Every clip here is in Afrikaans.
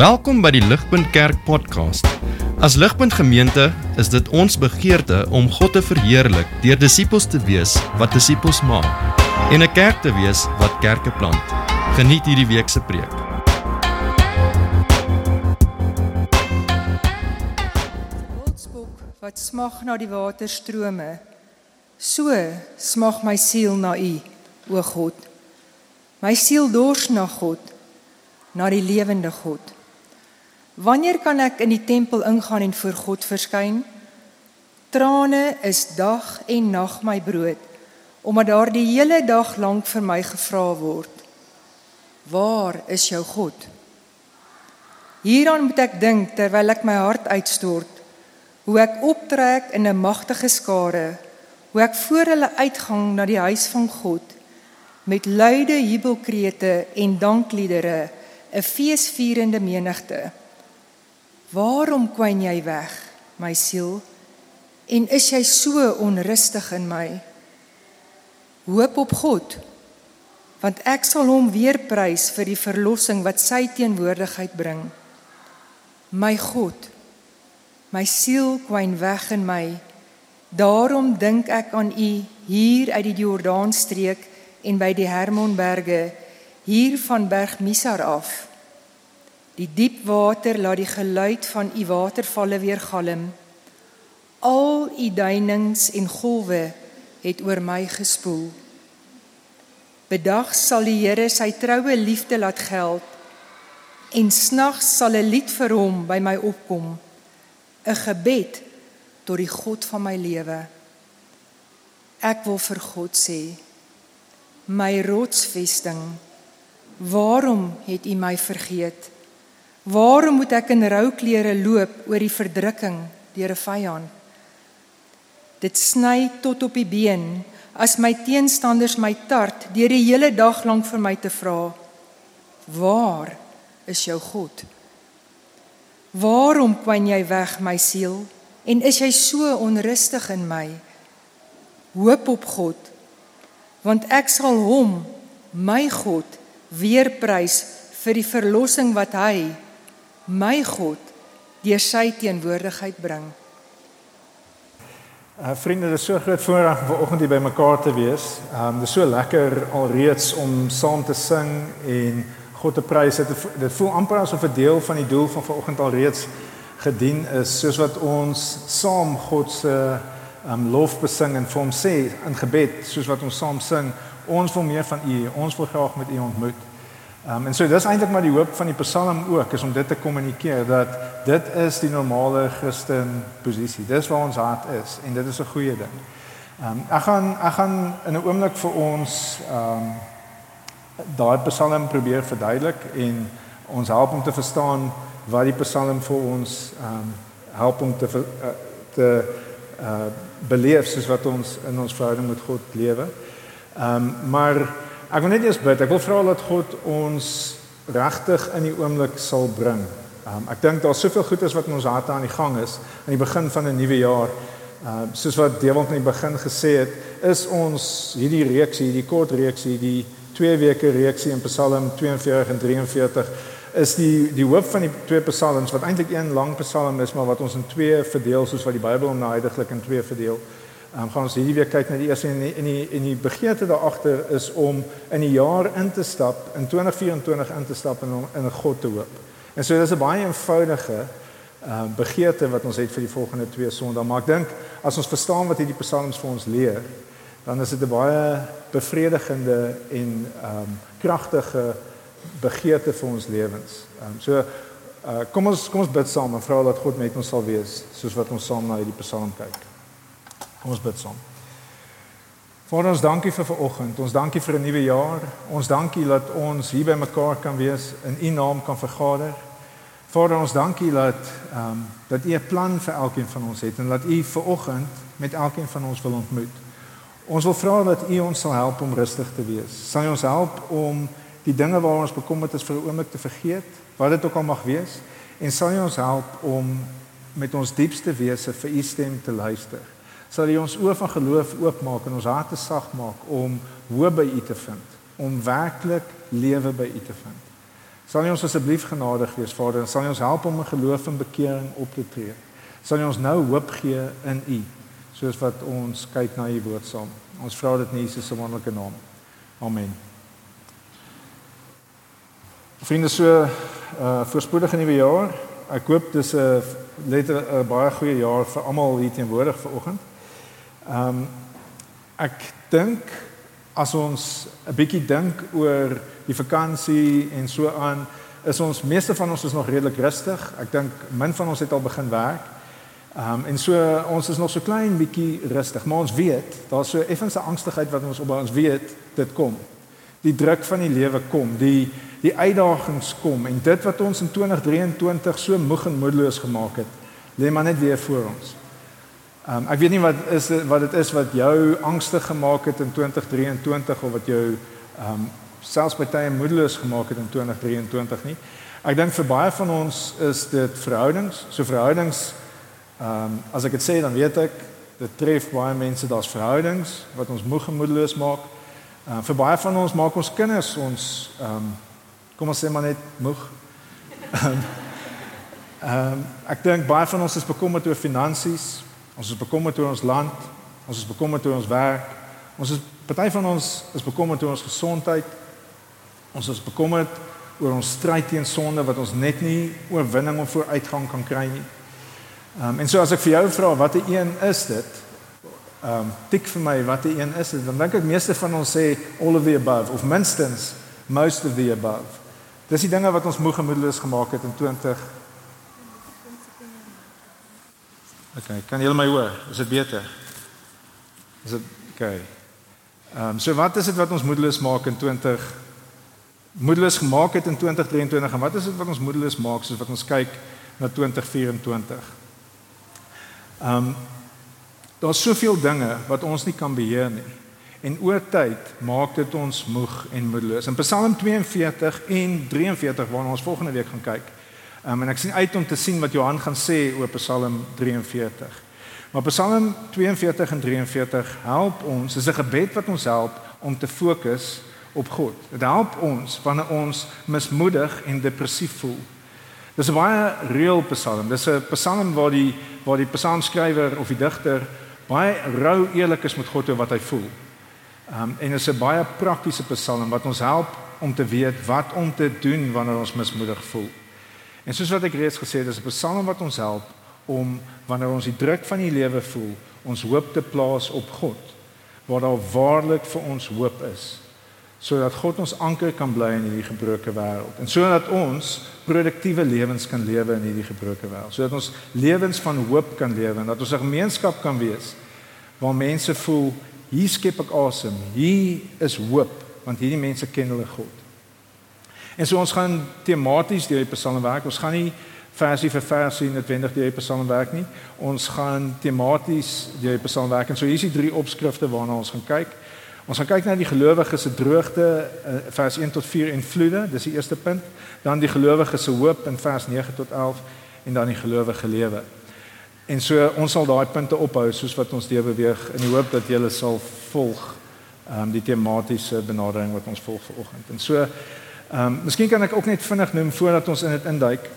Welkom by die Ligpunt Kerk podcast. As Ligpunt Gemeente is dit ons begeerte om God te verheerlik deur disippels te wees wat disippels maak en 'n kerk te wees wat kerke plant. Geniet hierdie week se preek. Wildsbok wat smag na die waterstrome, so smag my siel na U, o God. My siel dors na God, na die lewende God. Wanneer kan ek in die tempel ingaan en voor God verskyn? Trane is dag en nag my brood, omdat daar die hele dag lank vir my gevra word. Waar is jou God? Hieraan moet ek dink terwyl ek my hart uitstort, hoe ek optrek in 'n magtige skare, hoe ek voor hulle uitgang na die huis van God met luide jubelkrete en dankliedere, 'n feesvierende menigte. Waarom kwyn jy weg, my siel? En is jy so onrustig in my? Hoop op God, want ek sal hom weer prys vir die verlossing wat sy teenwoordigheid bring. My God, my siel kwyn weg in my. Daarom dink ek aan U hier uit die Jordaanstreek en by die Hermonberge, hier van Berg Misar af. Die diep water laat die geluid van u watervalle weer galm. Al u duinings en golwe het oor my gespoel. Bedag sal die Here sy troue liefde laat geld en snags sal 'n lied vir hom by my opkom. 'n Gebed tot die God van my lewe. Ek wil vir God sê: My rotsvesting, waarom het U my vergeet? Waarom moet ek in rouklere loop oor die verdrukking deur 'n vyand? Dit sny tot op die been as my teenstanders my tart deur die hele dag lank vir my te vra: Waar is jou God? Waarom kwyn jy weg my siel en is jy so onrustig in my? Hoop op God want ek sal hom my God weer prys vir die verlossing wat hy my God deur sy teenwoordigheid bring. Uh vriende, dit is so groot voorreg om vanoggend hier by mekaar te wees. Um dit is so lekker alreeds om saam te sing en God te prys. Dit dit voel amper asof 'n deel van die doel van vanoggend alreeds gedien is, soos wat ons saam God se um lof besing en vir hom sê in gebed, soos wat ons saam sing, ons wil meer van U, ons wil graag met U ontmoet. Um, en so dis eintlik maar die hoop van die Psalm ook is om dit te kommunikeer dat dit is die normale Christen posisie. Dis waar ons hart is en dit is 'n goeie ding. Ehm um, ek gaan ek gaan in 'n oomblik vir ons ehm um, daai Psalm probeer verduidelik en ons help om te verstaan wat die Psalm vir ons ehm um, help om te uh, te uh beleef soos wat ons in ons verhouding met God lewe. Ehm um, maar Ek wil net eers bid. Ek wil vra dat God ons regtig in die oomblik sal bring. Um, ek dink daar's soveel goedes wat in ons harte aan die gang is aan die begin van 'n nuwe jaar. Uh, soos wat Dewald in die begin gesê het, is ons hierdie reeksie, hierdie kort reeksie, die 2 weke reeksie in Psalm 42 en 43 is die die hoof van die twee psalms wat eintlik een lang psalm is maar wat ons in twee verdeel soos wat die Bybel hom nou heiliglik in twee verdeel. Ehm um, gaan ons hierdie week kyk na die eerste en in die in die begeerte daar agter is om in die jaar in te stap in 2024 in te stap en om in 'n God te hoop. En so dis 'n baie eenvoudige ehm um, begeerte wat ons het vir die volgende twee Sondae, maar ek dink as ons verstaan wat hierdie psalms vir ons leer, dan is dit 'n baie bevredigende en ehm um, kragtige begeerte vir ons lewens. Ehm um, so uh, kom ons kom ons bid saam en vra dat God met ons sal wees soos wat ons saam na hierdie psalm kyk. Kom ons bid saam. Vader ons dankie vir vanoggend. Ons dankie vir 'n nuwe jaar. Ons dankie dat ons hier by mekaar kan wees in U naam kan vergader. Vader ons dankie dat ehm um, dat U 'n plan vir elkeen van ons het en dat U vanoggend met elkeen van ons wil ontmoet. Ons wil vra dat U ons sal help om rustig te wees. Sal ons help om die dinge waar ons bekommerd is vir 'n oomblik te vergeet, wat dit ook al mag wees, en sal ons help om met ons diepste wese vir U stem te luister sal U ons oë van geloof oopmaak en ons harte sag maak om hoop by U te vind, om werklik lewe by U te vind. Sal U ons asseblief genadig wees, Vader, en sal U ons help om 'n geloof en bekering op te tree. Sal U ons nou hoop gee in U, soos wat ons kyk na U woord saam. Ons vra dit in Jesus se wonderlike naam. Amen. Vriende, so uh voorspoedige nuwe jaar. Ek hoop dis 'n letter 'n baie goeie jaar vir almal hier teenwoordig vanoggend. Ehm um, ek dink as ons 'n bietjie dink oor die vakansie en so aan, is ons meeste van ons is nog redelik rustig. Ek dink min van ons het al begin werk. Ehm um, en so ons is nog so klein bietjie rustig, maar ons weet, daar's so effense angstigheid wat ons op ons weet dit kom. Die druk van die lewe kom, die die uitdagings kom en dit wat ons in 2023 so moeg en moedeloos gemaak het, lê maar net weer voor ons. Ehm um, ek weet nie wat is wat dit is wat jou angstig gemaak het in 2023 of wat jou ehm um, selfs baie moedeloos gemaak het in 2023 nie. Ek dink vir baie van ons is dit verhoudings. So verhoudings ehm um, as ek dit sê dan weet ek dit tref baie mense daar's verhoudings wat ons moeg en moedeloos maak. Ehm uh, vir baie van ons maak ons kinders ons ehm um, kom ons sê maar net moeg. Ehm um, ek dink baie van ons is bekommerd oor finansies. Ons is bekommerd oor ons land. Ons is bekommerd oor ons werk. Ons is party van ons is bekommerd oor ons gesondheid. Ons is bekommerd oor ons stryd teen sonde wat ons net nie oorwinning of vooruitgang kan kry nie. Ehm um, en so as ek vir jou vra watter een is dit? Ehm um, tik vir my watter een is dit? Dan dink ek meeste van ons sê all of the above of minstens most of the above. Dis die dinge wat ons moeg en moedeloos gemaak het in 20 Okay, kan jy my hoor? Is dit beter? Is dit okay? Ehm um, so wat is dit wat ons moedeloos maak in 20 moedeloos gemaak het in 2023 en wat is dit wat ons moedeloos maak soos wat ons kyk na 2024? Ehm um, daar's soveel dinge wat ons nie kan beheer nie. En oor tyd maak dit ons moeg en moedeloos. In Psalm 42 en 43 waarna ons volgende week gaan kyk, Um, en ek sien uit om te sien wat Johan gaan sê oor Psalm 43. Maar Psalm 42 en 43 help ons, dis 'n gebed wat ons help om te fokus op God. Dit help ons wanneer ons mismoedig en depressief voel. Dis 'n baie reël Psalm. Dis 'n Psalm waar die waar die psalmskrywer of die digter baie rou eerlik is met God oor wat hy voel. Um, en dit is 'n baie praktiese Psalm wat ons help om te weet wat om te doen wanneer ons mismoedig voel. En soos wat ek reeds gesê het, dis 'n psalm wat ons help om wanneer ons die druk van die lewe voel, ons hoop te plaas op God, waar daar waarlik vir ons hoop is, sodat God ons anker kan bly in hierdie gebroke wêreld. En sodat ons produktiewe lewens kan lewe in hierdie gebroke wêreld, sodat ons lewens van hoop kan lewe en dat ons 'n gemeenskap kan wees waar mense voel hier skep ek asem, hier is hoop, want hierdie mense ken hulle God. En so ons gaan tematies deur die Psalme werk. Ons gaan nie versie vir versie noodwendig deur die Psalme werk nie. Ons gaan tematies deur die Psalme werk. En so hier is die drie opskrifte waarna ons gaan kyk. Ons gaan kyk na die gelowiges se droogte eh, vers 1 tot 4 en vloede, dis die eerste punt. Dan die gelowiges se hoop in vers 9 tot 11 en dan die gelowige lewe. En so ons sal daai punte ophou soos wat ons deur beweeg in die hoop dat julle sal volg ehm um, die tematiese benadering wat ons volg vanoggend. En so Ehm um, miskien kan ek ook net vinnig noem voordat ons in dit induik.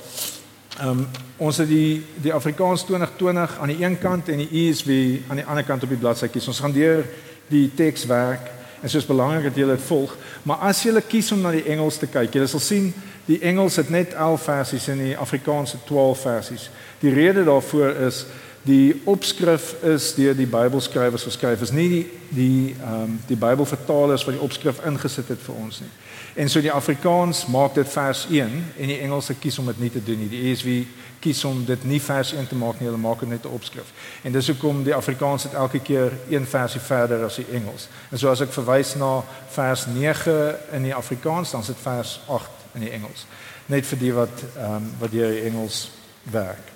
Ehm um, ons het die die Afrikaans 2020 aan die een kant en die ESV aan die ander kant op die bladsy kies. Ons gaan deur die teks werk en soos belangrik dat julle dit volg. Maar as julle kies om na die Engels te kyk, julle sal sien die Engels het net 11 versies en die Afrikaans het 12 versies. Die rede daarvoor is die opskrif is deur die Bybelskrywers geskryf. Is nie die die ehm um, die Bybelvertalers wat die opskrif ingesit het vir ons nie. En so die Afrikaans maak dit vers 1 en die Engelse kies om dit nie te doen nie. Die ESV kies om dit nie vers 1 te maak nie, hulle maak dit net 'n opskrif. En dis hoekom die Afrikaans dit elke keer een versie verder as die Engels. En so as ek verwys na vers 9 in die Afrikaans, dan sit vers 8 in die Engels. Net vir die wat ehm um, wat deur die Engels werk.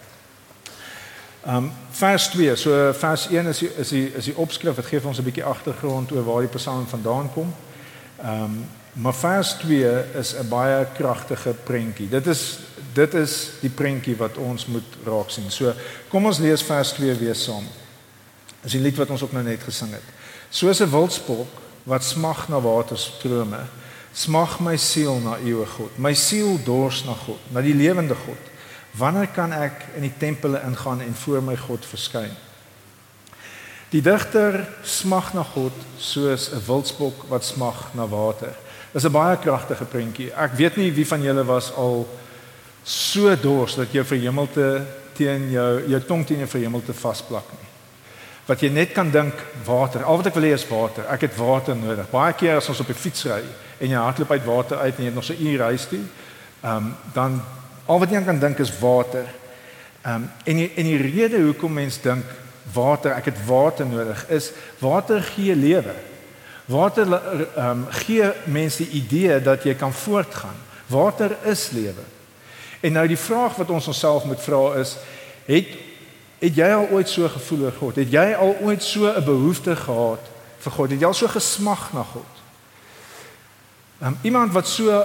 Ehm um, vers 2, so vers 1 is die, is die is die opskrif. Dit gee vir ons 'n bietjie agtergrond oor waar die Psalm vandaan kom. Ehm um, Maar vers 2 is 'n baie kragtige prentjie. Dit is dit is die prentjie wat ons moet raak sien. So kom ons lees vers 2 weer saam. Dis die lied wat ons ook nou net gesing het. Soos 'n wildspok wat smag na waterstrome, Smag my siel na U, o God. My siel dors na God, na die lewende God. Wanneer kan ek in die tempele ingaan en voor my God verskyn? Die digter smag na God soos 'n wildsbok wat smag na water. Dis 'n baie kragtige prentjie. Ek weet nie wie van julle was al so dors dat jy vir hemelte teen jou jou tong teen jou hemelte vasplak nie. Wat jy net kan dink water. Al wat ek wil hê is water. Ek het water nodig. Baie keer as ons op 'n fiets ry en jy hardloop uit water uit en jy het nog so 'n uur reis toe, ehm um, dan al wat jy kan dink is water. Ehm um, en die, en die rede hoekom mens dink water, ek het water nodig is water gee lewe. Water ehm um, gee mense die idee dat jy kan voortgaan. Water is lewe. En nou die vraag wat ons onsself moet vra is het het jy al ooit so gevoel oor God? Het jy al ooit so 'n behoefte gehad vir God? Het jy al so gesmag na God? Um, iemand wat so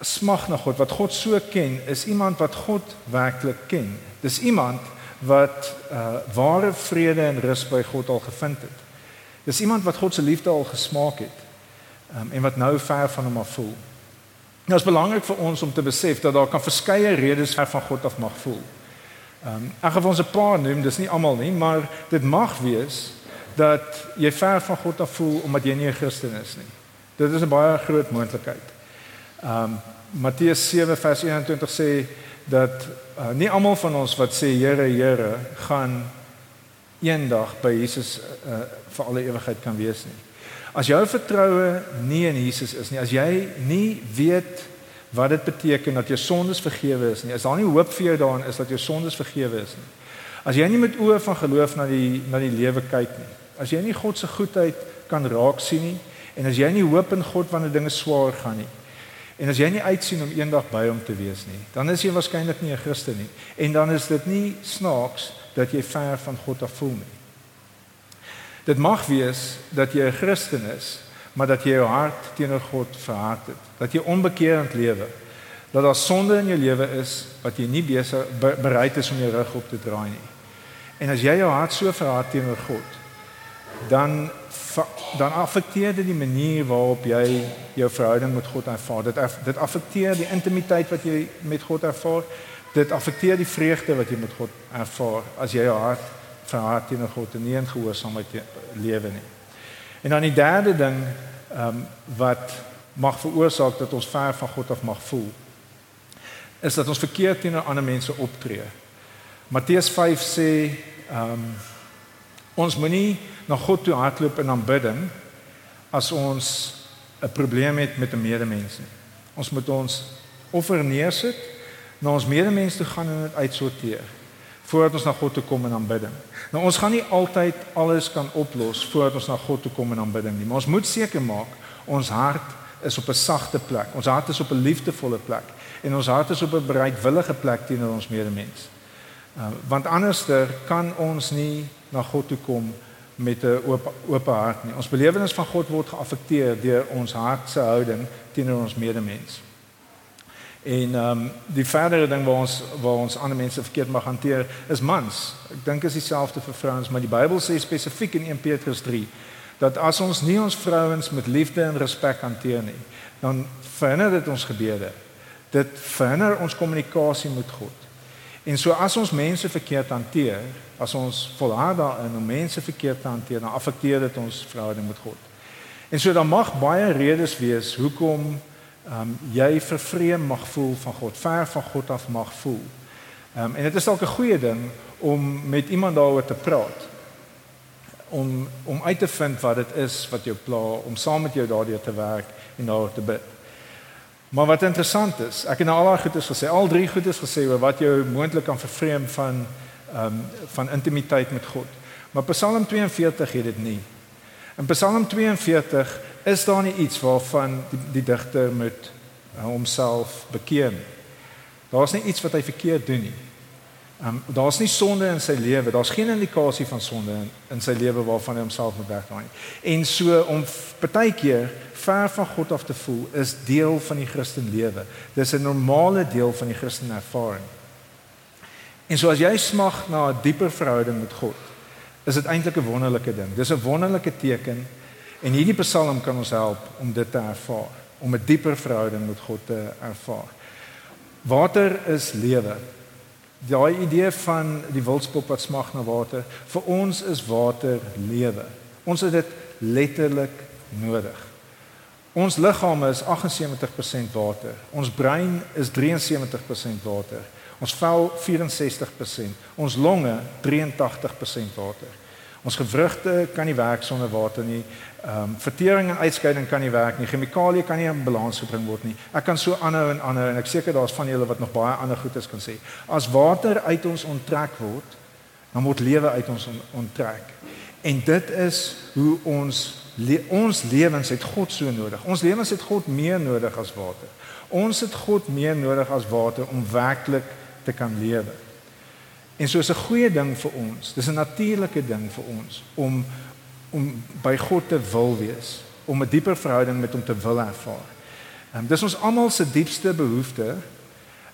smag na God, wat God so ken, is iemand wat God werklik ken. Dis iemand wat uh ware vrede en rus by God al gevind het. Dis iemand wat God se liefde al gesmaak het. Um, en wat nou ver van hom af voel. Nou is belangrik vir ons om te besef dat daar kan verskeie redes ver van God af mag voel. Ehm um, ek gaan ons 'n paar noem, dis nie almal nie, maar dit mag wees dat jy ver van God af voel omdat jy nie 'n Christen is nie. Dit is 'n baie groot moontlikheid. Ehm um, Matteus 7 vers 21 sê dat uh, nie almal van ons wat sê Here Here gaan eendag by Jesus uh, vir alle ewigheid kan wees nie. As jou vertroue nie in Jesus is nie, as jy nie weet wat dit beteken dat jou sondes vergewe is nie, as daar nie hoop vir jou daarin is dat jou sondes vergewe is nie. As jy nie met oë van geloof na die na die lewe kyk nie. As jy nie God se goedheid kan raak sien nie en as jy nie hoop in God wanneer dinge swaar gaan nie. En as jy nie uitsien om eendag by hom te wees nie, dan is jy waarskynlik nie 'n Christen nie. En dan is dit nie snaaks dat jy ver van God af voel nie. Dit mag wees dat jy 'n Christen is, maar dat jy jou hart teenoor God verhard het, dat jy onbekeerd lewe. Dat daar sonde in jou lewe is wat jy nie besig bereid is om jou rug op te draai nie. En as jy jou hart so verhard teenoor God, dan dan affekteer dit die manier waarop jy jou verhouding met God ervaar. Dit dit affekteer die intimiteit wat jy met God ervaar. Dit affekteer die vreugde wat jy met God ervaar as jy jou hart verhard teenoor God en nie in gehoorsaamheid lewe nie. En dan die derde ding ehm um, wat mag veroorsaak dat ons ver van God af mag voel is dat ons verkeerd teenoor ander mense optree. Matteus 5 sê ehm um, ons moenie na God toe hardloop in aanbidding as ons 'n probleem het met 'n medemens nie. Ons moet ons offer neersit, na ons medemens toe gaan en dit uitsorteer voordat ons na God toe kom in aanbidding. Nou ons gaan nie altyd alles kan oplos voordat ons na God toe kom in aanbidding nie, maar ons moet seker maak ons hart is op 'n sagte plek. Ons hart is op 'n liefdevolle plek en ons hart is op 'n bereidwillige plek teenoor ons medemens. Uh, want anderster kan ons nie na God toe kom met 'n oop oop hart nie. Ons belewenis van God word geaffekteer deur ons hart se houding teenoor ons medemens. En ehm um, die verdere ding waar ons waar ons ander mense verkeerd mag hanteer is mans. Ek dink is dieselfde vir vrouens, maar die Bybel sê spesifiek in 1 Petrus 3 dat as ons nie ons vrouens met liefde en respek hanteer nie, dan verhinder dit ons gebede. Dit verhinder ons kommunikasie met God. En so as ons mense verkeerd hanteer, as ons volhard daarin om mense verkeerd te hanteer, dan affekteer dit ons verhouding met God. En so dan mag baie redes wees hoekom um, jy vervreem mag voel van God, ver van God af mag voel. Ehm um, en dit is dalk 'n goeie ding om met iemand daaroor te praat. Om om uit te vind wat dit is wat jou pla, om saam met jou daardeur te werk en daaroor te bid. Maar wat interessant is, ek het nou al daai goedes gesê, al drie goedes gesê oor wat jou moontlik kan vervreem van ehm um, van intimiteit met God. Maar Psalm 42 het dit nie. In Psalm 42 is daar nie iets waarvan die, die digter moet uh, homself bekeer nie. Daar's nie iets wat hy verkeerd doen nie. Um, daar's nie sonde in sy lewe. Daar's geen indikasie van sonde in, in sy lewe waarvan hy homself moet wegdraai nie. En so om partykeer ver van God af te voel is deel van die Christen lewe. Dis 'n normale deel van die Christen ervaring. En so as jy smag na 'n dieper verhouding met God, is dit eintlik 'n wonderlike ding. Dis 'n wonderlike teken En hierdie Psalm kan ons help om dit te ervaar, om 'n dieper verhouding met God te ervaar. Water is lewe. Daai idee van die wildspop wat smag na water, vir ons is water lewe. Ons het dit letterlik nodig. Ons liggame is 78% water. Ons brein is 73% water. Ons vel 64%. Ons longe 83% water. Ons gewrigte kan nie werk sonder water nie. Ehm um, vertering en uitskeiding kan nie werk nie. Chemikalieë kan nie in balans gebring word nie. Ek kan so aanhou en aanhou en ek seker daar's van julle wat nog baie ander goedes kan sê. As water uit ons onttrek word, dan word lewe uit ons onttrek. En dit is hoe ons le ons lewens het God so nodig. Ons lewens het God meer nodig as water. Ons het God meer nodig as water om werklik te kan lewe. En so is 'n goeie ding vir ons. Dis 'n natuurlike ding vir ons om om by God te wil wees, om 'n dieper verhouding met hom te wil ervaar. En um, dis ons almal se diepste behoefte.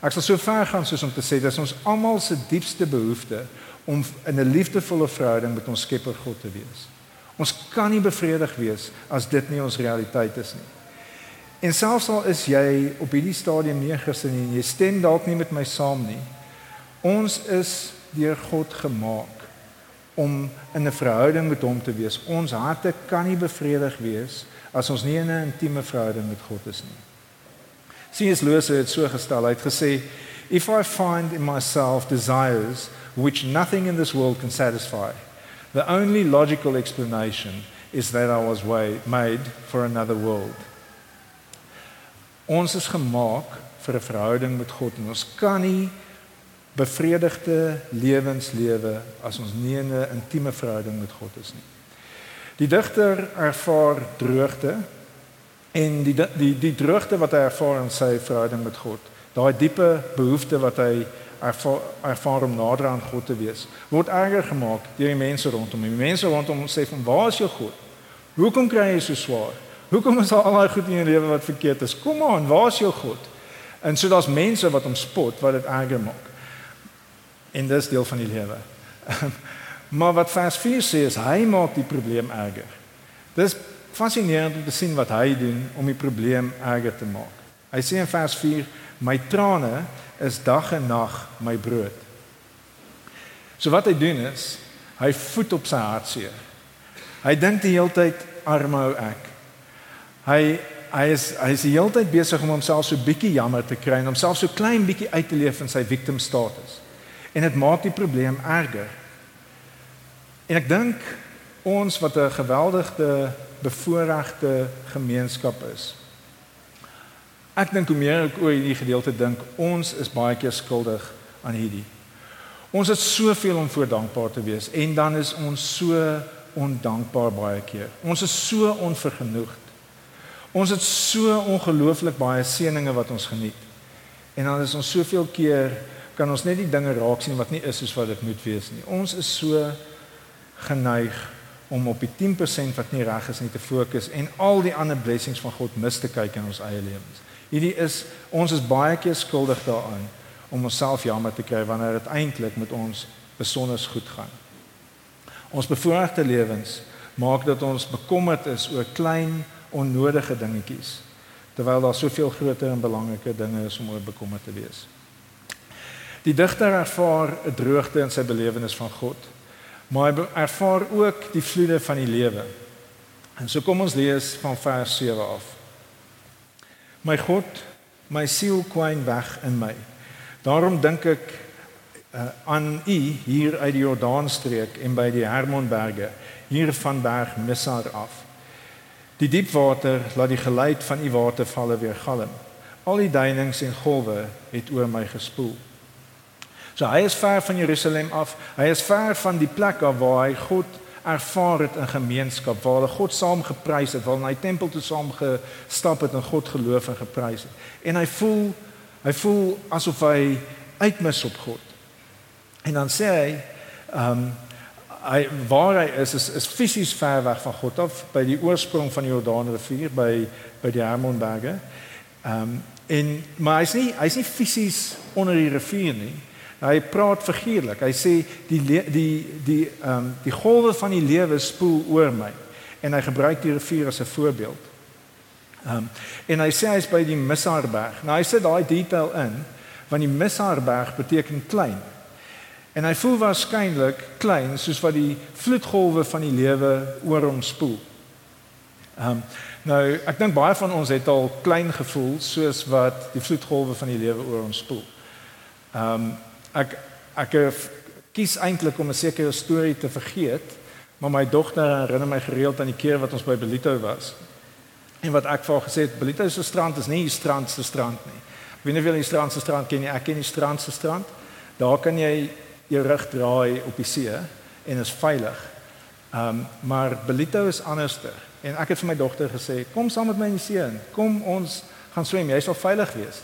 Ek sal so ver gaan soos om te sê dis ons almal se diepste behoefte om in 'n liefdevolle verhouding met ons Skepper God te wees. Ons kan nie bevredig wees as dit nie ons realiteit is nie. En selfs al is jy op hierdie stadium nie Christen nie, jy stem dalk nie met my saam nie. Ons is deur God gemaak om in 'n verhouding met hom te wees. Ons harte kan nie bevredig wees as ons nie in 'n intieme verhouding met God is nie. C.S. Lewis het so gestel, hy het gesê, "If I find in myself desires which nothing in this world can satisfy, The only logical explanation is that I was way, made for another world. Ons is gemaak vir 'n verhouding met God en ons kan nie bevredigde lewens lewe as ons nie in 'n intieme verhouding met God is nie. Die digter ervaar droogte en die die die droogte wat hy ervaar in sy verhouding met God, daai diepe behoefte wat hy ervaar, ervaar om nader aan God te wees. Word erger gemaak deur die mense rondom hom. Die mense rondom hom sê van waar is jou God? Hoekom kry jy so swaar? Hoekom is al daai goed in jou lewe wat verkeerd is? Kom aan, waar is jou God? En so daar's mense wat hom spot wat dit erger maak. En dis deel van die lewe. maar wat vers 4 sê is hy maak die probleem erger. Dis fascinerend om te sien wat hy doen om die probleem erger te maak. Hy sê in vers 4: "My trane is dag en nag my brood. So wat hy doen is, hy voet op sy hartseer. Hy dink die hele tyd armou ek. Hy hy is hy is die hele tyd besig om homself so bietjie jammer te kry en homself so klein bietjie uit te leef in sy victim status. En dit maak die probleem erger. En ek dink ons wat 'n geweldige bevoorregte gemeenskap is, Ek dink hoe meer ek oor hierdie gedeelte dink, ons is baie keer skuldig aan hierdie. Ons het soveel om voor dankbaar te wees en dan is ons so ondankbaar baie keer. Ons is so onvergenoegd. Ons het so ongelooflik baie seënings wat ons geniet. En dan is ons soveel keer kan ons net die dinge raak sien wat nie is soos wat dit moet wees nie. Ons is so geneig om op die 10% wat nie reg is nie te fokus en al die ander blessings van God mis te kyk in ons eie lewens. Hierdie is ons is baie keer skuldig daaraan om onsself jammer te kry wanneer dit eintlik met ons besonder goed gaan. Ons bevoorregte lewens maak dat ons bekommerd is oor klein onnodige dingetjies terwyl daar soveel groter en belangriker dinge is om oor bekommerd te wees. Die digter ervaar 'n droogte in sy belewenis van God, maar hy ervaar ook die vloede van die lewe. En so kom ons lees van vers 7 af. My God, my siel kwyn weg in my. Daarom dink ek uh, aan U hier uit die Jordaanstreek en by die Hermonberge, hier van berg Missar af. Die diep water laat die geluid van U watervalle weer galm. Al die duinings en golwe het oor my gespoel. So hy is ver van Jerusalem af. Hy is ver van die plek waar hy God ervaar het in gemeenskap waar hulle God saam geprys het, waar hulle na die tempel toe saam gestap het en God geloof en geprys het. En hy voel hy voel asof hy uitmis op God. En dan sê hy ehm um, hy waar hy is is, is fisies ver weg van God af by die oorsprong van die Jordaanrivier by by die Hermonberge. Ehm um, en maar hy's nie hy's nie fisies onder die rivier nie. Hy praat figuurlik. Hy sê die die die ehm um, die golwe van die lewe spoel oor my en hy gebruik die rivier as 'n voorbeeld. Um, en hy sê hy's by die Missaarberg. Nou hy sit daai detail in want die Missaarberg beteken klein. En hy voel waarskynlik klein soos wat die vloedgolwe van die lewe oor hom spoel. Ehm um, nou ek dink baie van ons het al klein gevoel soos wat die vloedgolwe van die lewe oor ons spoel. Ehm um, ek ek kies eintlik om 'n sekere storie te vergeet, maar my dogter herinner my gereeld aan die keer wat ons by Belito was. En wat ek vir haar gesê het, Belito se strand is nie die strand se strand nie. Ek weet nie of jy die strand se strand ken nie. Ek ken die strand se strand. Daar kan jy jou rug draai op die see en is veilig. Ehm um, maar Belito is anderster. En ek het vir my dogter gesê, "Kom saam met my in die see in. Kom ons gaan swem. Jy sal veilig wees."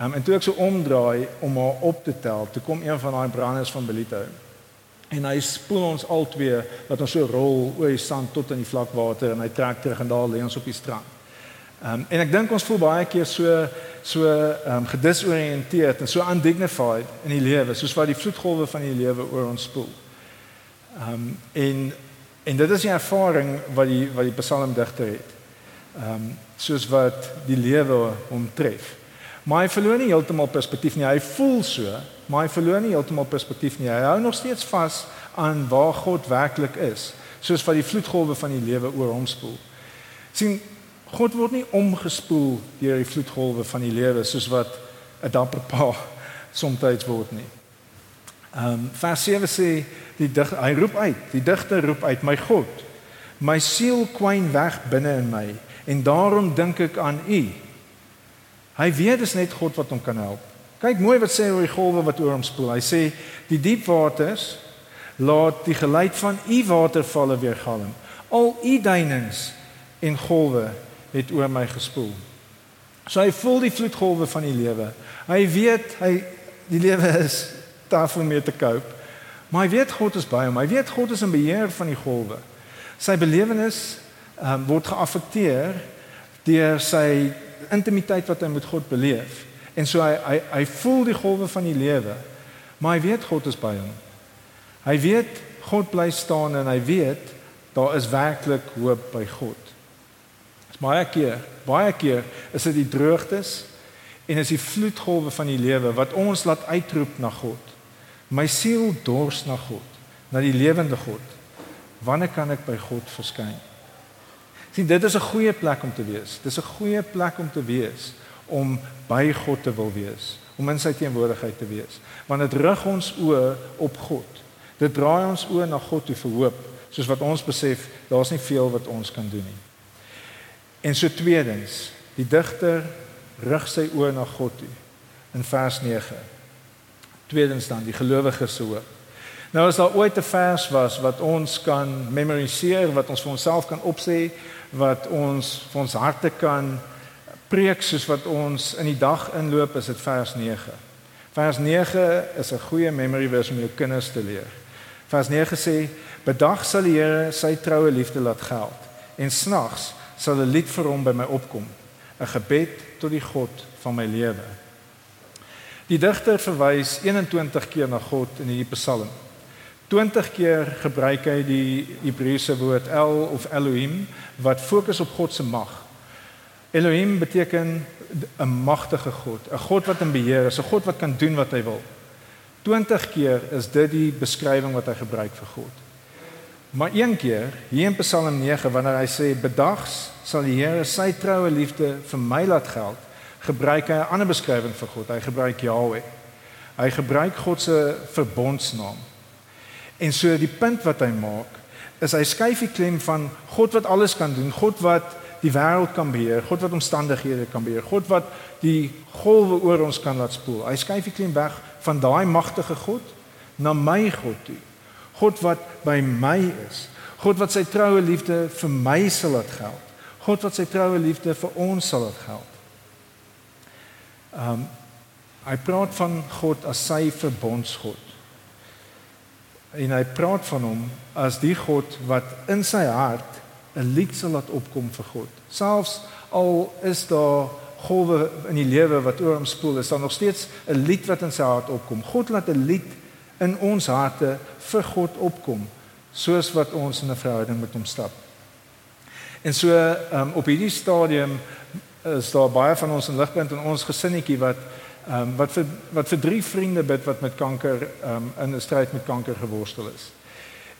Um, en toe ek so omdraai om haar op te tel, toe kom een van daai branders van Belito. En hy spoel ons al twee wat ons so rol oor die sand tot in die vlak water en hy trek terug en daar lê ons op die strand. Um, en ek dink ons voel baie keer so so um, gedisoriënteerd en so undignified in die lewe, soos wat die vloedgolwe van die lewe oor ons spoel. Um, en en dit is die ervaring wat die wat die psalmdigter het. Ehm um, soos wat die lewe hom tref. Maar hy verloor nie heeltemal perspektief nie. Hy voel so, maar hy verloor nie heeltemal perspektief nie. Hy hou nog steeds vas aan waar God werklik is, soos wat die vloedgolwe van die lewe oor hom spoel. sien God word nie omgespoel deur die vloedgolwe van die lewe soos wat 'n dapper pa soms word nie. Ehm um, vers 7 sê die dig hy roep uit, die digter roep uit, my God, my siel kwyn weg binne in my en daarom dink ek aan U. Hy weet dis net God wat hom kan help. Kyk mooi wat sê oor die golwe wat oor hom spoel. Hy sê die diep waters laat die geluid van U watervalle weer galm. Al U duinings en golwe het oor my gespoel. So hy voel die vloedgolwe van die lewe. Hy weet hy die lewe is taaf om mee te cope. Maar hy weet God is by hom. Hy weet God is in beheer van die golwe. Sy belewenis um, word geaffekteer deur sy intimiteit wat hy met God beleef. En so hy hy hy voel die golwe van die lewe. Maar hy weet God is by hom. Hy weet God bly staan en hy weet daar is werklik hoop by God. Baie keer, baie keer is dit die droogtes en is die vloedgolwe van die lewe wat ons laat uitroep na God. My siel dors na God, na die lewende God. Wanneer kan ek by God verskyn? Sien, dit is 'n goeie plek om te wees. Dis 'n goeie plek om te wees om by God te wil wees, om in sy teenwoordigheid te wees. Want dit rig ons oë op God. Dit draai ons oë na God toe vir hoop, soos wat ons besef, daar's nie veel wat ons kan doen nie. En so tweedens, die digter rig sy oë na God toe in vers 9. Tweedens dan die gelowiges se hoop. Nou as daar ooit 'n vers was wat ons kan memoriseer, wat ons vir onsself kan opsê, wat ons vir ons harte kan preek soos wat ons in die dag inloop, is dit vers 9. Vers 9 is 'n goeie memory verse om jou kinders te leer. Vers 9 sê: "Bedag sal die Here sy troue liefde laat geld en snags sal 'n lied vir hom by my opkom, 'n gebed tot die God van my lewe. Die digter verwys 21 keer na God in hierdie Psalm. 20 keer gebruik hy die Hebreëse woord El of Elohim wat fokus op God se mag. Elohim beteken 'n magtige God, 'n God wat in beheer is, 'n God wat kan doen wat hy wil. 20 keer is dit die beskrywing wat hy gebruik vir God. Maar een keer, hier in Psalm 9, wanneer hy sê bedags sal die Here sy troue liefde vir my laat geld, gebruik hy 'n ander beskrywing vir God. Hy gebruik Jahweh. Hy gebruik God se verbondsnaam. En so die punt wat hy maak, is hy skuif die klem van God wat alles kan doen, God wat die wêreld kan beheer, God wat omstandighede kan beheer, God wat die golwe oor ons kan laat spoel. Hy skuif die klem weg van daai magtige God na my God toe. God wat by my is. God wat sy troue liefde vir my sal laat geld. God wat sy troue liefde vir ons sal laat geld. Um hy praat van God as sy verbondsgod. En hy praat van hom as die God wat in sy hart 'n lied sal laat opkom vir God. Selfs al is daar golwe in die lewe wat oor hom spoel, is daar nog steeds 'n lied wat in sy hart opkom. God laat 'n lied in ons harte vir God opkom soos wat ons in 'n verhouding met hom stap. En so um, op hierdie stadium is daar baie van ons in ligpunt en ons gesinnetjie wat ehm um, wat vir wat vir drie vriende bid wat met kanker ehm um, in 'n stryd met kanker geworstel is.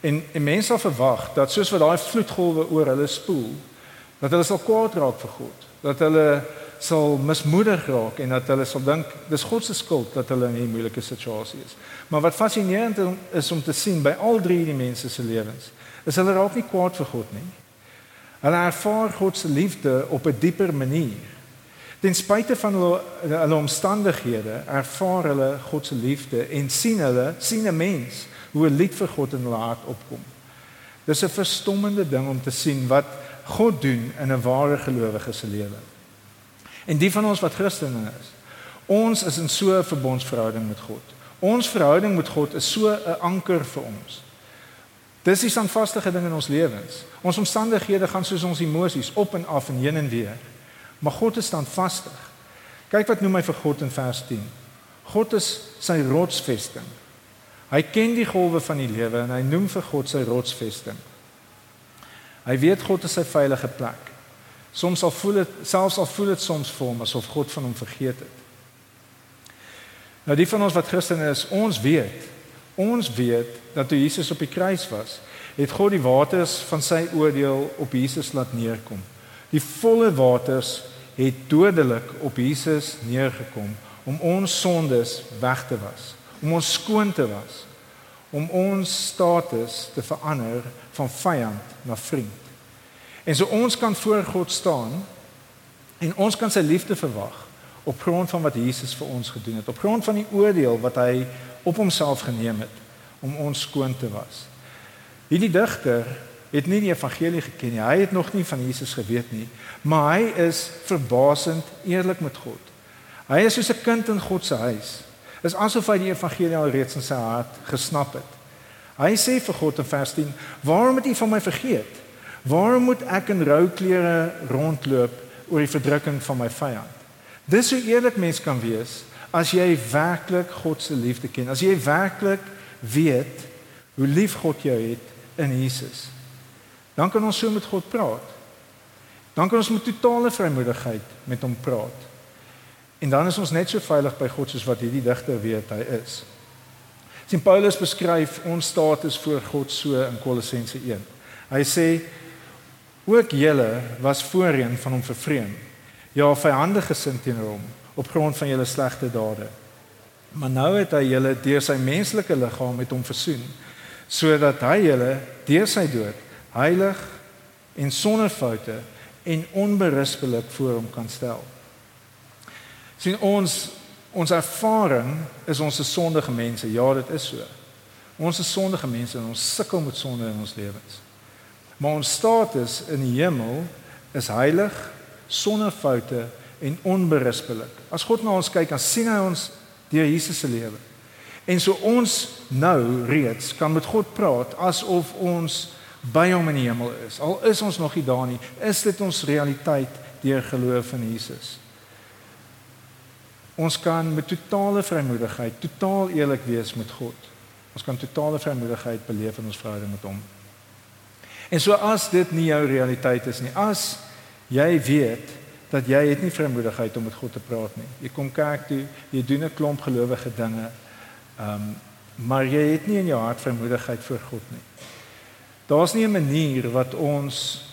En, en mense sal verwag dat soos wat daai vloedgolwe oor hulle spoel, dat hulle sal kwaad raak vir God, dat hulle sal mismoedig raak en dat hulle sal dink dis God se skuld dat hulle in hierdie moeilike situasie is. Maar wat fascinerend is om te sien by al drie die mense se lewens, is hulle raak nie kwaad vir God nie. Hulle ervaar God se liefde op 'n dieper manier. Ten spyte van hulle, hulle omstandighede, ervaar hulle God se liefde en sien hulle, sien 'n mens hoe 'n lied vir God in hulle hart opkom. Dis 'n verstommende ding om te sien wat God doen in 'n ware gelowige se lewe. En die van ons wat Christene is, ons is in so 'n verbondsverhouding met God. Ons verhouding met God is so 'n anker vir ons. Dis die standvaste ding in ons lewens. Ons omstandighede gaan soos ons emosies op en af en heen en weer. Maar God is standvastig. Kyk wat noem hy vir God in vers 10. God is sy rotsvesting. Hy ken die golwe van die lewe en hy noem vir God sy rotsvesting. Hy weet God is sy veilige plek. Soms al voel dit selfs al voel dit soms vir hom asof God van hom vergeet het. Nou die van ons wat Christene is, ons weet, ons weet dat toe Jesus op die kruis was, het God die waters van sy oordeel op Jesus laat neerkom. Die volle waters het dodelik op Jesus neergekom om ons sondes weg te was, om ons skoon te was, om ons status te verander van vyand na vriend. En so ons kan voor God staan en ons kan sy liefde verwag op grond van wat Jesus vir ons gedoen het, op grond van die oordeel wat hy op homself geneem het om ons skoon te was. Hierdie digter het nie die evangelie geken nie. Hy het nog nie van Jesus geweet nie, maar hy is verbasend eerlik met God. Hy is soos 'n kind in God se huis. Is asof hy die evangelie al reeds in sy hart gesnap het. Hy sê vir God in vers 10: "Waarom het U van my vergeet? Waarom moet ek in rou klere rondloop oor die verdrukking van my vyand?" Dis hoe eerlik mens kan wees as jy werklik God se liefde ken. As jy werklik weet hoe lief God jou het in Jesus dan kan ons so met God praat. Dan kan ons met totale vrymoedigheid met hom praat. En dan is ons net so veilig by God soos wat hierdie digter weet hy is. Sien Paulus beskryf ons status voor God so in Kolossense 1. Hy sê ook julle was voorheen van hom vervreem. Ja, vyande gesind teenoor hom op grond van julle slegte dade. Maar nou het hy julle deur sy menslike liggaam met hom versoen sodat hy julle deur sy dood heilig en sonder foute en onberispelik voor hom kan stel. sien ons ons ervaring is ons is sondige mense. Ja, dit is so. Ons is sondige mense en ons sukkel met sonde in ons lewens. Maar ons status in die hemel is heilig, sonder foute en onberispelik. As God na ons kyk, dan sien hy ons deur Jesus se lewe. En so ons nou reeds kan met God praat asof ons by hom in die hemel is. Al is ons nog nie daar nie, is dit ons realiteit deur geloof in Jesus. Ons kan met totale vrymoedigheid, totaal eerlik wees met God. Ons kan totale vrymoedigheid beleef in ons verhouding met hom. En so as dit nie jou realiteit is nie, as jy weet dat jy het nie vrymoedigheid om met God te praat nie. Jy kom kerk toe, jy doen 'n klomp gelowige dinge. Ehm um, maar jy het nie in jou hart vrymoedigheid voor God nie. Daar's nie 'n manier wat ons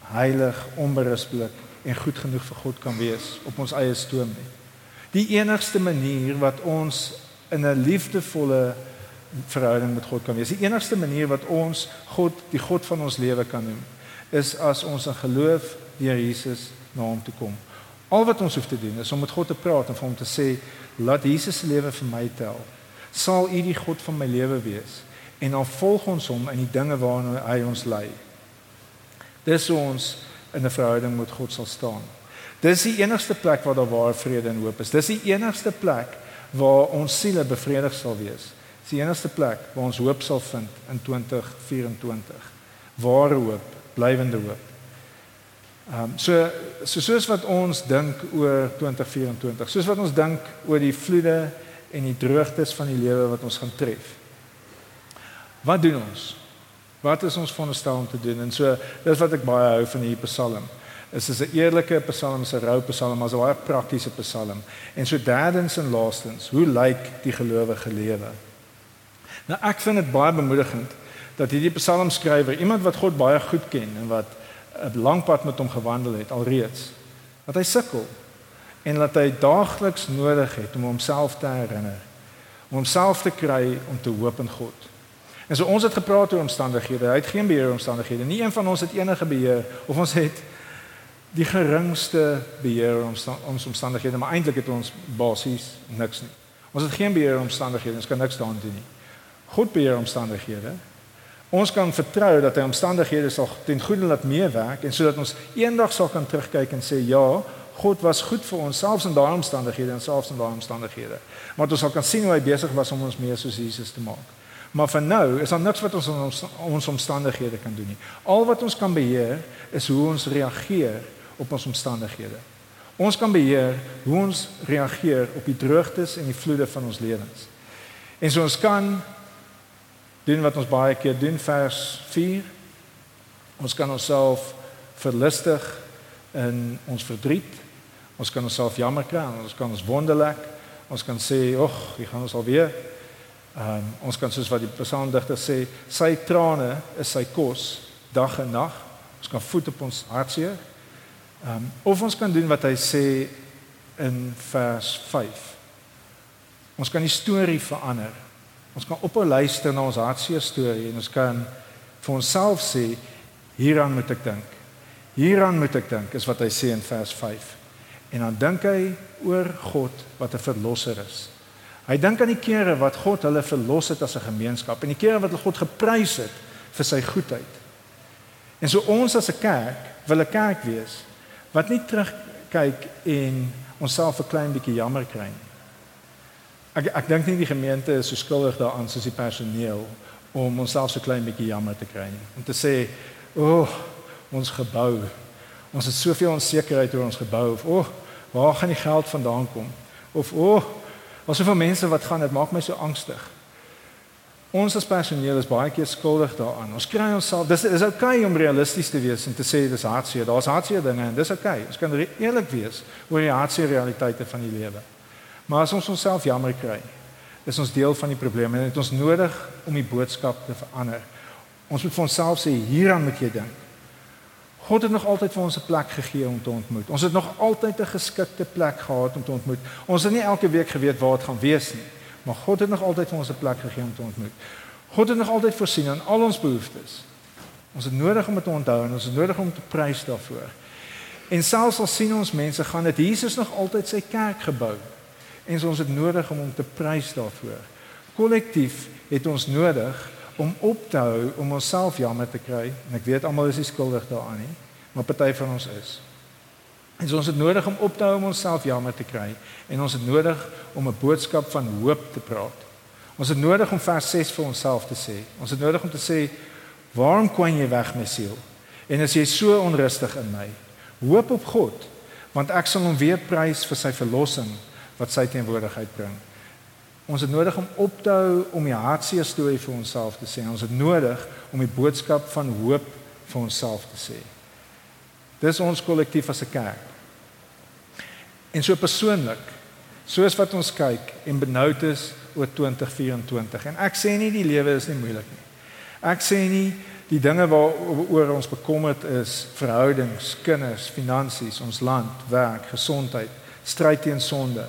heilig, onberispelik en goed genoeg vir God kan wees op ons eie stoom nie. Die enigste manier wat ons in 'n liefdevolle verhouding met God kan wees, die enigste manier wat ons God, die God van ons lewe kan noem, is as ons in geloof deur Jesus na hom toe kom. Al wat ons hoef te doen is om met God te praat en vir hom te sê, "Laat Jesus se lewe vir my tel. Sal U die God van my lewe wees?" En dan volg ons hom in die dinge waarna hy ons lei. Dis hoe ons in 'n verhouding met God sal staan. Dis die enigste plek waar daar ware vrede en hoop is. Dis die enigste plek waar ons siele bevredig sal wees. Dis die enigste plek waar ons hoop sal vind in 2024. Ware hoop, blywende hoop. Ehm um, so so soos wat ons dink oor 2024, soos wat ons dink oor die vloede en die droogtes van die lewe wat ons gaan tref. Wat doen ons? Wat is ons veronderstel om te doen? En so dis wat ek baie hou van hierdie Psalm. Is is 'n eerlike Psalm, 'n rou Psalm, maar 'n baie praktiese Psalm. En so derdens en laastens, hoe lyk die gelowige lewe? Nou ek vind dit baie bemoedigend dat hierdie psalmskrywer, iemand wat God baie goed ken en wat 'n lang pad met hom gewandel het alreeds, dat hy sukkel en dat hy daagliks nodig het om homself te herinner, om homself te kry om te hoop in God. En so ons het gepraat oor omstandighede. Hy het geen beheer oor omstandighede. Nie een van ons het enige beheer of ons het die geringste beheer oor ons omstandighede, maar eintlik het ons basies niks nie. Ons het geen beheer oor omstandighede. Ons kan niks daaraan doen nie. God beheer omstandighede. Ons kan vertrou dat hy omstandighede sal ten goeie laat meewerk en sodat ons eendag sal kan terugkyk en sê ja, God was goed vir ons selfs in daai omstandighede en selfs in daai omstandighede. Maar ons sal kan sien hoe hy besig was om ons meer soos Jesus te maak. Maar vir nou is daar niks wat ons in ons, ons omstandighede kan doen nie. Al wat ons kan beheer is hoe ons reageer op ons omstandighede. Ons kan beheer hoe ons reageer op die droogtes en die vloede van ons lewens. En so ons kan doen wat ons baie keer doen vers 4. Ons kan onsself verlustig in ons verdriet. Ons kan onsself jammer kry, ons kan ons wonderlik. Ons kan sê, "Ag, hier gaan ons alweer." Ehm um, ons kan soos wat die psalmdigter sê, "Sy trane is sy kos dag en nag." Ons kan voet op ons hartseer. Ehm um, of ons kan doen wat hy sê in vers 5. Ons kan die storie verander. Ons kan ophou luister na ons hartseer storie en ons kan vir onsself sê hieraan moet ek dink. Hieraan moet ek dink is wat hy sê in vers 5. En dan dink hy oor God wat 'n verlosser is. Hy dink aan die kere wat God hulle verlos het as 'n gemeenskap en die kere wat hulle God geprys het vir sy goedheid. En so ons as 'n kerk wil 'n kerk wees wat nie terugkyk en onsself 'n klein bietjie jammer kry nie. Ek ek dink nie die gemeente is so skuldig daaraan soos die personeel om onsself so klein bietjie jammer te kry nie. Om te sê, "O, oh, ons gebou. Ons het soveel onsekerheid oor ons gebou of o, oh, waar gaan die geld vandaan kom?" Of o, oh, wat soveel mense wat gaan, dit maak my so angstig. Ons as personeel is baie keer skuldig daaraan. Ons kry onsself, dis is oukei okay om realisties te wees en te sê dis hartseer. Daar's hartseer dinge en dis oukei. Okay. Ons kan eerlik wees oor die hartseer realiteite van die lewe. Maar as ons onsself jammer kry, is ons deel van die probleem en dit ons nodig om die boodskap te verander. Ons moet vir onsself sê hieraan moet jy dink. God het nog altyd vir ons 'n plek gegee om te ontmoet. Ons het nog altyd 'n geskikte plek gehad om te ontmoet. Ons het nie elke week geweet waar dit gaan wees nie, maar God het nog altyd vir ons 'n plek gegee om te ontmoet. God het nog altyd voorsien aan al ons behoeftes. Ons het nodig om dit te onthou en ons het nodig om te prys daarvoor. En selfs al sien ons mense gaan dit Jesus nog altyd sy kerk gebou en ons het nodig om hom te prys daarvoor. Kollektief het ons nodig om op te hou om onsself jammer te kry en ek weet almal is nie skuldig daaraan nie, maar party van ons is. En so ons het nodig om op te hou om onsself jammer te kry en ons het nodig om 'n boodskap van hoop te praat. Ons het nodig om vers 6 vir onsself te sê. Ons het nodig om te sê waarom kwyn jy weg my siel? En as jy so onrustig in my, hoop op God, want ek sal hom weer prys vir sy verlossing wat sy teenwoordigheid bring. Ons het nodig om op te hou om die hartseer storie vir onsself te sê. Ons het nodig om die boodskap van hoop vir onsself te sê. Dis ons kollektief as 'n kerk. En so persoonlik, soos wat ons kyk en benoud is oor 2024 en ek sê nie die lewe is nie moeilik nie. Ek sê nie die dinge waaroor ons bekommerd is, verhoudings, kinders, finansies, ons land, werk, gesondheid, stryd teen sonde,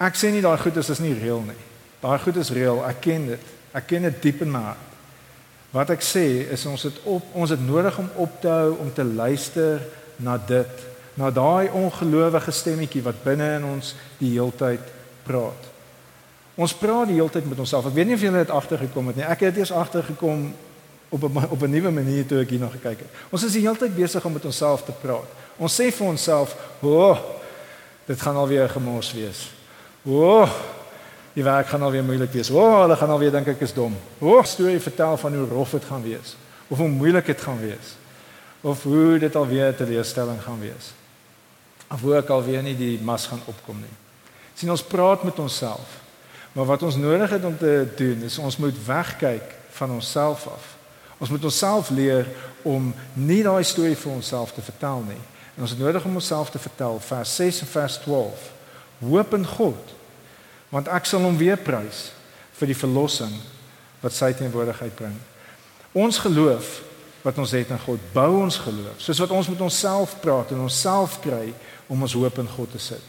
Ek sê nie daai goed is is nie reël nie. Daai goed is reël. Ek ken dit. Ek ken dit diep in my hart. Wat ek sê is ons het op ons het nodig om op te hou om te luister na dit, na daai ongelowige stemmetjie wat binne in ons die heeltyd praat. Ons praat die heeltyd met onsself. Ek weet nie of julle dit agtergekom het nie. Ek het eers agtergekom op 'n op 'n nuwe manier toe ek hier na gekyk het. Ons is die heeltyd besig om met onsself te praat. Ons sê vir onsself, "O, oh, dit gaan alweer gemors wees." O, oh, die werk gaan alweer moeilik wees. O, oh, hulle gaan alweer dink ek is dom. O, oh, storie vertel van hoe rof dit gaan wees of hoe moeilik dit gaan wees. Of hoe dit alweer 'n teleurstelling gaan wees. Of hoe ek alweer nie die mas gaan opkom nie. sien ons praat met onsself. Maar wat ons nodig het om te doen is ons moet wegkyk van onsself af. Ons moet onsself leer om nie daai storie vir onsself te vertel nie. En ons het nodig om onsself te vertel vers 6 en vers 12. Hoop in God want ek sal hom weer prys vir die verlossing wat sy teenwoordigheid bring. Ons geloof wat ons het in God bou ons geloof. Soos wat ons met onsself praat en onsself kry om ons hoop in God te sit.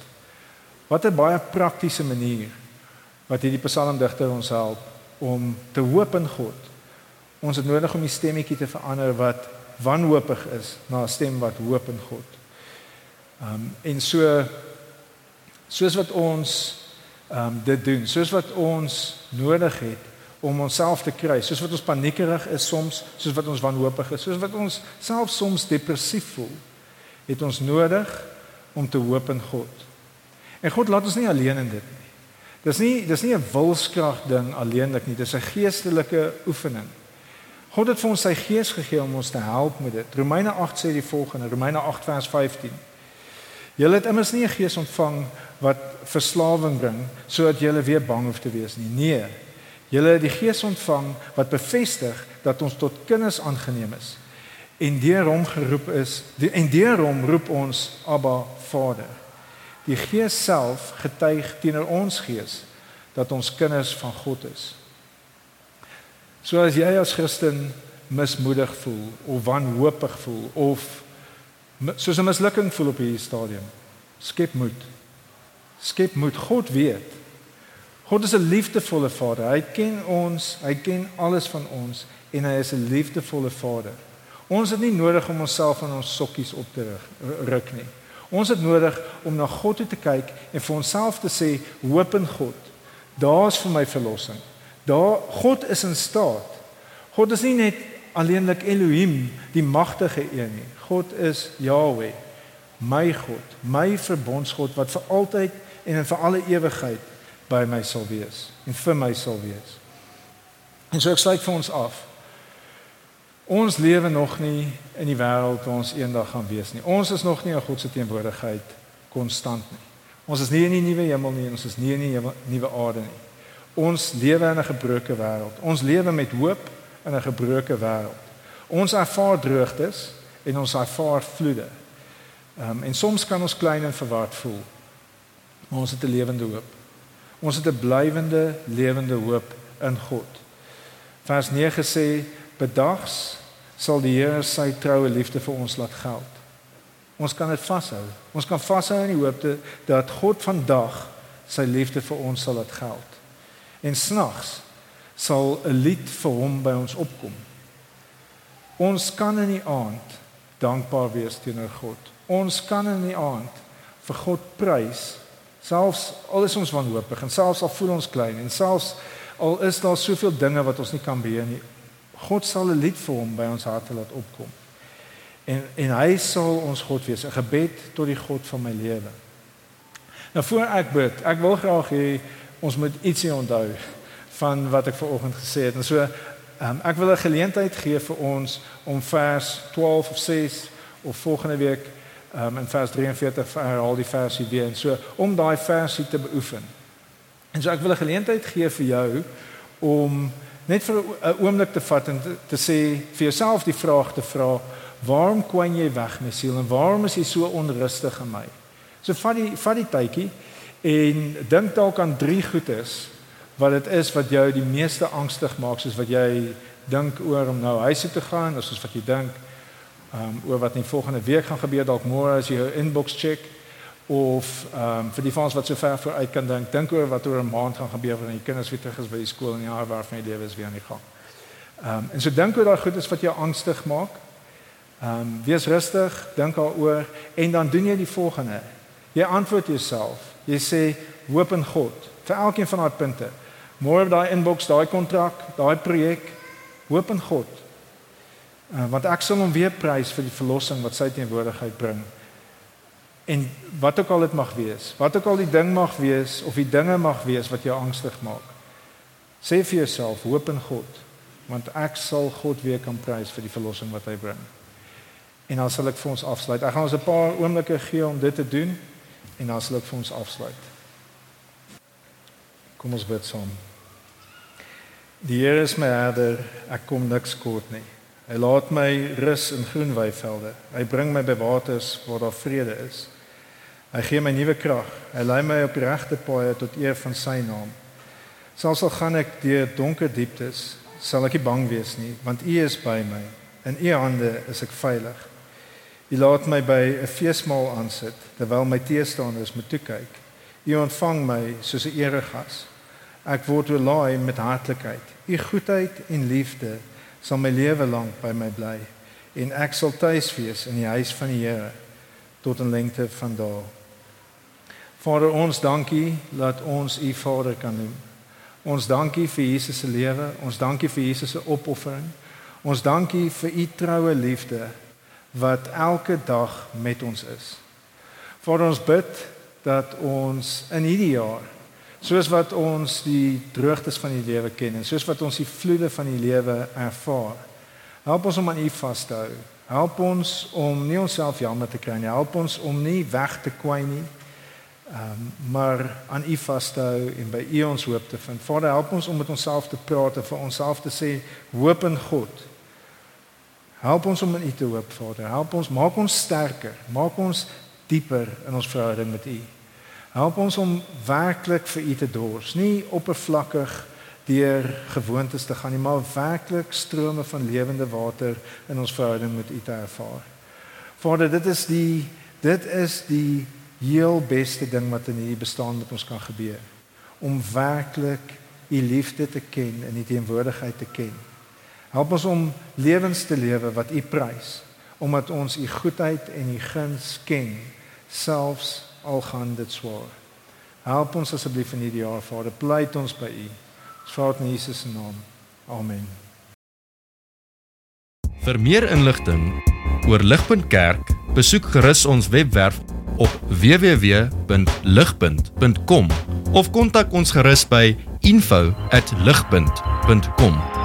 Wat 'n baie praktiese manier wat hierdie psalmdigter ons help om te hoop in God. Ons het nodig om die stemmetjie te verander wat wanhoopig is na 'n stem wat hoop in God. Ehm um, en so soos wat ons ehm um, dit doen, soos wat ons nodig het om onsself te kry, soos wat ons paniekerig is soms, soos wat ons wanhoopig is, soos wat ons self soms depressief voel, het ons nodig om te hoop in God. En God laat ons nie alleen in dit nie. Dis nie dis nie 'n wilskrag ding alleenlik nie, dis 'n geestelike oefening. God het vir ons sy gees gegee om ons te help met dit. Romeine 8 sê die volgende, Romeine 8 vers 15. Julle het immers nie 'n gees ontvang wat verslawing bring sodat julle weer bang hoef te wees nie. Nee. Julle het die gees ontvang wat bevestig dat ons tot kinders aangeneem is. En deur hom geroep is, en deur hom roep ons Abba Vader. Die Gees self getuig teenoor ons gees dat ons kinders van God is. So as jy as Christen mismoedig voel of wanhoopig voel of soos 'n mislukking voel op hierdie stadium, skep moed. Skep moed. God weet. God is 'n liefdevolle Vader. Hy ken ons, hy ken alles van ons en hy is 'n liefdevolle Vader. Ons het nie nodig om onsself in ons sokkies op te ruk nie. Ons het nodig om na God toe te kyk en vir onsself te sê, hoop in God. Daar's vir my verlossing. Daar God is in staat. God is nie net alleenlik Elohim, die magtige een nie. God is Yahweh, my God, my verbondsgod wat vir altyd en vir alle ewigheid by my sal wees en vir my sal wees. En so ek sluit vir ons af. Ons lewe nog nie in die wêreld waar ons eendag gaan wees nie. Ons is nog nie in God se teenwoordigheid konstant nie. Ons is nie in die nuwe hemel nie, ons is nie in die nuwe aarde nie. Ons lewe in 'n gebroke wêreld. Ons lewe met hoop in 'n gebroke wêreld. Ons ervaar droogtes en ons ervaar vloede. Ehm um, en soms kan ons klein en verward voel. Maar ons het 'n lewende hoop. Ons het 'n blywende lewende hoop in God. Vers 9 sê: "Bedags sal die Here sy troue liefde vir ons laat geld." Ons kan dit vashou. Ons kan vashou in die hoop dat God vandag sy liefde vir ons sal laat geld. En snags sal 'n lied vir hom by ons opkom. Ons kan in die aand dankbaar wees teenoor God. Ons kan in die aand vir God prys selfs al is ons wanhoopig en selfs al voel ons klein en selfs al is daar soveel dinge wat ons nie kan beheer nie. God sal 'n lied vir hom by ons harte laat opkom. En en hy sal ons God wees, 'n gebed tot die God van my lewe. Nou voor ek bid, ek wil graag hê ons moet ietsie onthou van wat ek vanoggend gesê het. En so um, ek wil 'n geleentheid gee vir ons om vers 12 of 6 of volgende week um, in vers 43 vir al die verse weer en so om daai verse te beoefen. En so ek wil 'n geleentheid gee vir jou om net vir 'n oomblik te vat en te, te sê vir jouself die vraag te vra waarom kwyn jy weg my siel en waarom is jy so onrustig in my? So vat die vat die tydjie en dink dalk aan drie goedes wat dit is wat jou die meeste angstig maak soos wat jy dink oor om nou huis toe te gaan of soos wat jy dink um, oor wat in volgende week gaan gebeur dalk môre as jy jou inbox check of um, vir die fans wat so ver vooruit kan dink dink oor wat oor 'n maand gaan gebeur wanneer jy kinders weer terug is by die skool en jaar waarvan jy lewe is weer aan die gang. Ehm um, en so dink oor daai goedes wat jou angstig maak. Ehm um, wees rustig, dink daaroor en dan doen jy die volgende. Jy antwoord jouself. Jy sê hoop in God vir elkeen van daai punte. Môre daai inbox, daai kontrak, daai projek, hoop in God. Uh, want ek sal hom weer prys vir die verlossing wat sy teenwoordigheid bring. En wat ook al dit mag wees, wat ook al die ding mag wees of die dinge mag wees wat jou angstig maak. Sê vir jouself, hoop in God, want ek sal God weer kan prys vir die verlossing wat hy bring. En dan sal ek vir ons afsluit. Ek gaan ons 'n paar oomblikke gee om dit te doen en dan sal ek vir ons afsluit. Kom ons bid saam. Die Here is my herder, ek kom niks kort nie. Hy laat my rus in groen weivelde. Hy bring my by waters waar daar vrede is. Hy gee my nuwe krag. Hy lei my op regte paaie tot eer van sy naam. Selfs al gaan ek deur donker dieptes, sal ek nie bang wees nie, want U is by my. In U hande is ek veilig. U laat my by 'n feesmaal aansit terwyl my teestanders met toe kyk. U ontvang my soos 'n eregas. Ek word oorlaai met hartlikheid. U goedheid en liefde sal my lewe lank by my bly en ek sal tuis wees in die huis van die Here tot 'n lengte van dae. Vader, ons dankie dat ons U Vader kan noem. Ons dankie vir Jesus se lewe, ons dankie vir Jesus se opoffering. Ons dankie vir U troue liefde wat elke dag met ons is. Vader, ons bid dat ons in hierdie jaar soos wat ons die droogtes van die lewe ken en soos wat ons die vloede van die lewe ervaar. Help ons om aan U vas te hou. Help ons om nie onsself jammer te kry nie. Help ons om nie weg te kwyn nie. Um, maar aan U vas te hou en by U ons hoop te vind. Vader, help ons om met onsself te praat en vir onsself te sê hoop in God. Help ons om in U te hoop, Vader. Help ons, maak ons sterker. Maak ons dieper in ons verhouding met U. Help ons om werklik vir U te dors, nie oppervlakkig deur gewoontes te gaan nie, maar werklik strome van lewende water in ons verhouding met U te ervaar. Vader, dit is die dit is die heel beste ding wat in hierdie bestaan met ons kan gebeur. Om werklik U liefde te ken en U teenwoordigheid te ken. Help ons om lewens te lewe wat U prys, omdat ons U goedheid en U guns ken, selfs al gaan dit swaar. Help ons asseblief in hierdie jaar, Vader, pleit ons by U. Ons vra dit in Jesus se naam. Amen. Vir meer inligting oor Ligpunt Kerk, besoek gerus ons webwerf op www.ligpunt.com of kontak ons gerus by info@ligpunt.com